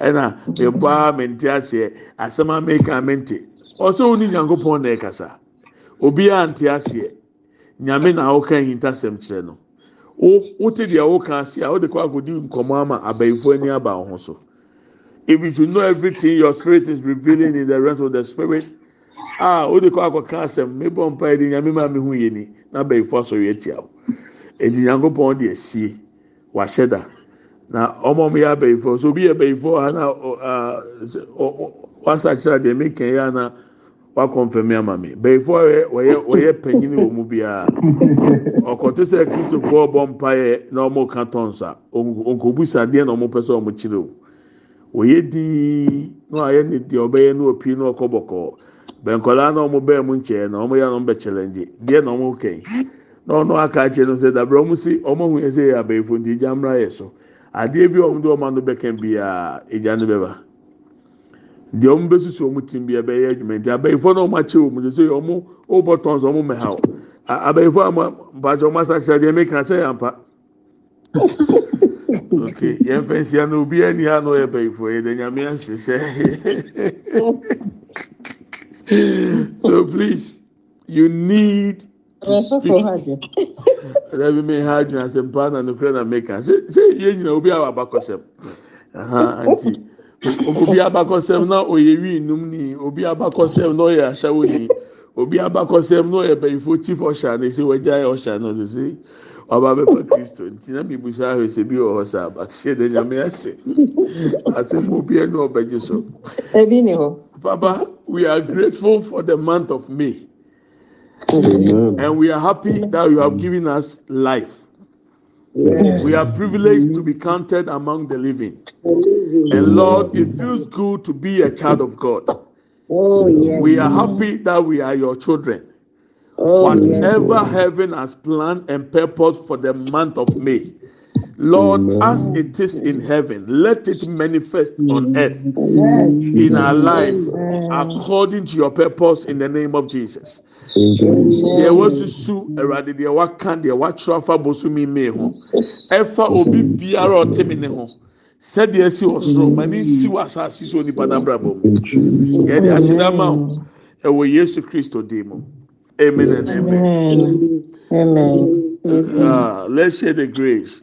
Ɛna ɛbɔ a mente aseɛ asɛm a meka mente ɔsɛ oni nyankopɔn na ɛkasa obiara nte aseɛ nyame na ɔka hintasɛm kyerɛ no. Wo wote deɛ woka ase a wode kɔ akɔdi nkɔmɔ ama abayifo ani aba wo ho so if you should know everything your spirit is revealing in the rest of the spirit. Ah wode kɔ akɔka asɛm mebɔ mpa yi de nyame maa mi hu yɛ ni na abayifo asɔre atia wo eti nyankopɔn de asie wahyɛ da. Na ɔmo ɔmo yɛ abayifo so obi yɛ abayifo ana wasa kyerɛ deɛ meka yɛ ana wakɔnfɛmi ama mi bayifo wɔyɛ wɔyɛ wɔyɛ panyin wɔ mu biara ɔkɔto sɛ kristofoɔ bɔ mpa yɛ na ɔmo ka tɔn sa onkobusa adeɛ na ɔmo pɛ sɛ ɔmo kyerɛ o wɔyɛ dii na ɔyɛ ne deɛ ɔbɛyɛ na opie na ɔkɔ bɔkɔɔ bɛnkɔla na ɔmo bɛn mu nkyɛn na ɔmo yɛ na ɔmo bɛ challenge. Deɛ na ɔmo kɛn na ɔno aka akyerɛ no sɛ dabere ɔmo si ɔmo hu yɛ sɛ yɛ abɛɛfo nti gya mmra yɛ so adeɛ bi a ɔmo de ɔmo ano bɛka biara egya no bɛba deɛ ɔmo bɛsusu ɔmo tim bi ɛbɛyɛ adwuma nti abɛɛfo na ɔmo akyɛ ɔmo sɛ ɔmo ɔbɔ ok yɛn fɛn si ano obi ani ha na ɔyɛ abɛɛfo yɛ de nyame ahyehyɛ so please you need to speak. Ɛdɛbi mi ha adwuma sɛ mpa na nukura na meka sɛ sɛ yɛn nyina obi a wɔ abakɔsɛm nti obi abakɔsɛm na ɔyɛ wi num ni. Obi abakɔsɛm na ɔyɛ ahyɛwo ni. Obi abakɔsɛm na ɔyɛ bɛyifo chief ɔhyɛ na esi wɔgya yɛ ɔhyɛ na ɔsɛ sɛ ɔba bɛfa kristo nti na mi busa ahwɛ sɛ bi wɔ hɔ sɛ abakyɛ de nyame ase asɛm obi ɛna ɔbɛgye so. ebi ni hɔ. papa we are grateful for the month of may. Amen. And we are happy that you have given us life. Yes. We are privileged to be counted among the living. And Lord, it feels good to be a child of God. Oh, yes. We are happy that we are your children. Oh, Whatever yes. heaven has planned and purposed for the month of May, Lord, Amen. as it is in heaven, let it manifest on earth in our life according to your purpose in the name of Jesus. deɛ wasusu awurade deɛ waka deɛ watwerɛ afa bosomi mee ho. Ɛfa obi biara ɔte mi ne ho. Sɛdeɛ esi wɔ soro ma ne si wɔ asase so nipa n'abrabɔ mu yɛde ahyɛda ma wo ɛwɔ yesu kristo dim mu amen and amen. amen. Uh, let's share the grace.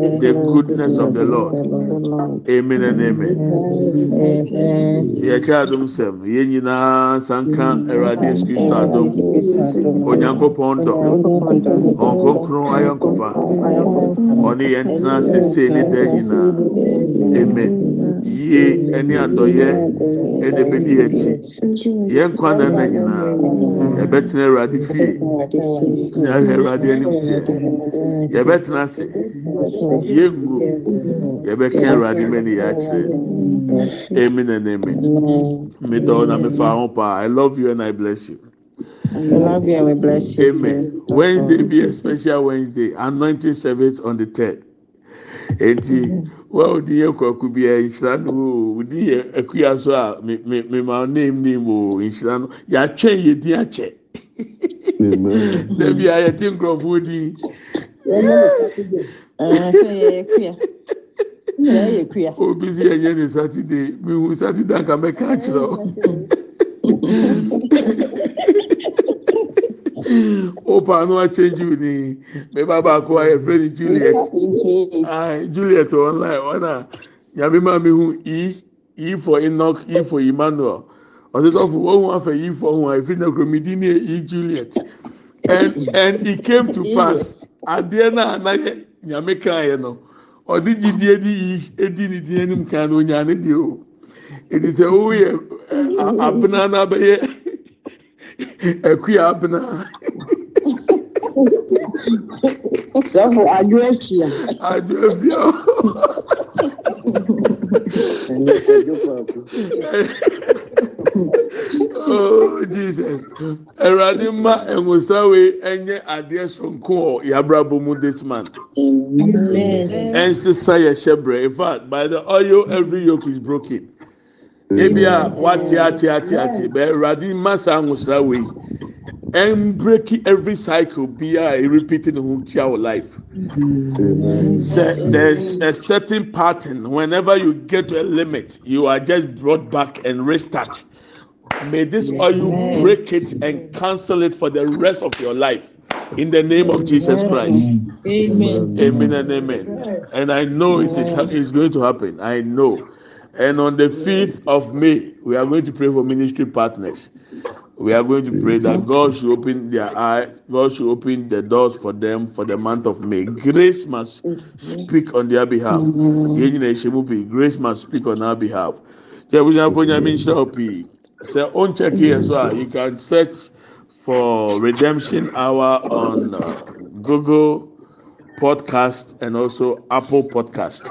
the goodness of the Lord. Amen and amen. Yɛkyɛ adum sɛm, yɛn nyinaa sanka Awurade Yesu Kristo adum, Onyankopɔn dɔ, Ɔnkonkron ayɔnkofa, ɔne yɛn tena sese ne dɛ nyinaa. Amen. yie ɛne adɔyɛ ɛna ɛbɛdi yɛn akyi yɛn kwan na ɛna nyinaa yɛbɛtena awurade fie. Na ahwɛ awurade anim teɛ yɛbɛtena ase. Yɛngu yɛbɛka awurade mɛni yɛ akyerɛ amen and amen. Mi dɔɔ na mi fa ho paa i love you and i bless you. I. Amen. Wednesday be a special Wednesday, anointing service on the 3rd. Well, wọ́n di yẹ kọ̀ọ̀kú bí ẹ nhyira no o di yẹ ẹkúyà so a mímà name name o nhyira no. Yàtwẹ́ yẹ di àkyẹ. Dẹ̀bi a yẹ ti nkurọ̀fọ́ di. Obi si yẹ nye ne Saturday, mi hu Saturday nka mẹ́ka kyerẹ́ o. pa ano akyɛnji ni. Mɛba baako a yɛfrɛ ni juliet. Ayi juliet online ɔna nyame maa mi hu e e for enoch e for emmanuel. Ɔsosɔfo wɔn ho afɛ e for ho a efi na kuro mi di ni e juliet. And and it came to pass. Adeɛ naa anayɛ. nyame kaa yɛ no ɔde gyidie di yi edi ne di anim kan no onya ne deɛ o. Edi sɛ woyɛ abena na bɛyɛ akuya abena. sɔfo adu afia. adu afia. oh jesus. Awurade mma enwusawe enye adeɛ sonko wɔ yabrabɔ mu this month ɛnsesa yɛ hyɛ in fact by the oil every yoke is broken ebi a wate ate ate ate bɛ awurade mma saa yi and break every cycle be a repeating the whole life. So there's a certain pattern. Whenever you get to a limit, you are just brought back and restart. May this oil break it and cancel it for the rest of your life. In the name of Jesus Christ. Amen. Amen and amen. And I know it is it's going to happen. I know. And on the 5th of May, we are going to pray for ministry partners. we are going to pray that mm-hmm. God should open their eye, God should open the doors for them for the month of May. Grace must mm-hmm. speak on their behalf. Yɛn nyinaa ehyia mu. Grace must speak on our behalf. Tí a bóyá fún nyàmé nhyira o pii. Sɛ o n check here so a you can search for Redemption Hour on uh, Google Podcast and also Apple Podcast,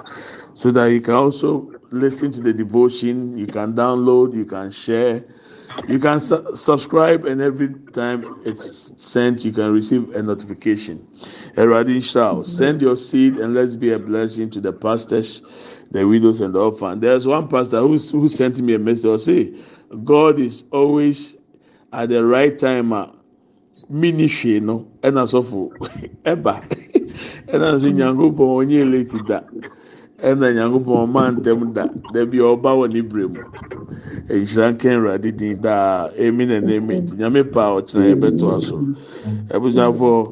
so that you can also listen to the devotion. You can download, you can share. You can su- subscribe, and every time it's sent, you can receive a notification. Eradi Shao, send your seed and let's be a blessing to the pastors, the widows, and the orphans. There's one pastor who, who sent me a message. Or say, God is always at the right time. Uh, ministry no ɛna sɔfo ɛba ɛna nso nyankopɔn onye late da ɛna nyankopɔn ɔma ntɛm da. Dabi ɔba wɔ ne bere mu. Nhyira nkɛn awurade din daa. Emi na na emi nyame pa a ɔkyerɛ yɛ bɛto aso ɛbusuafo.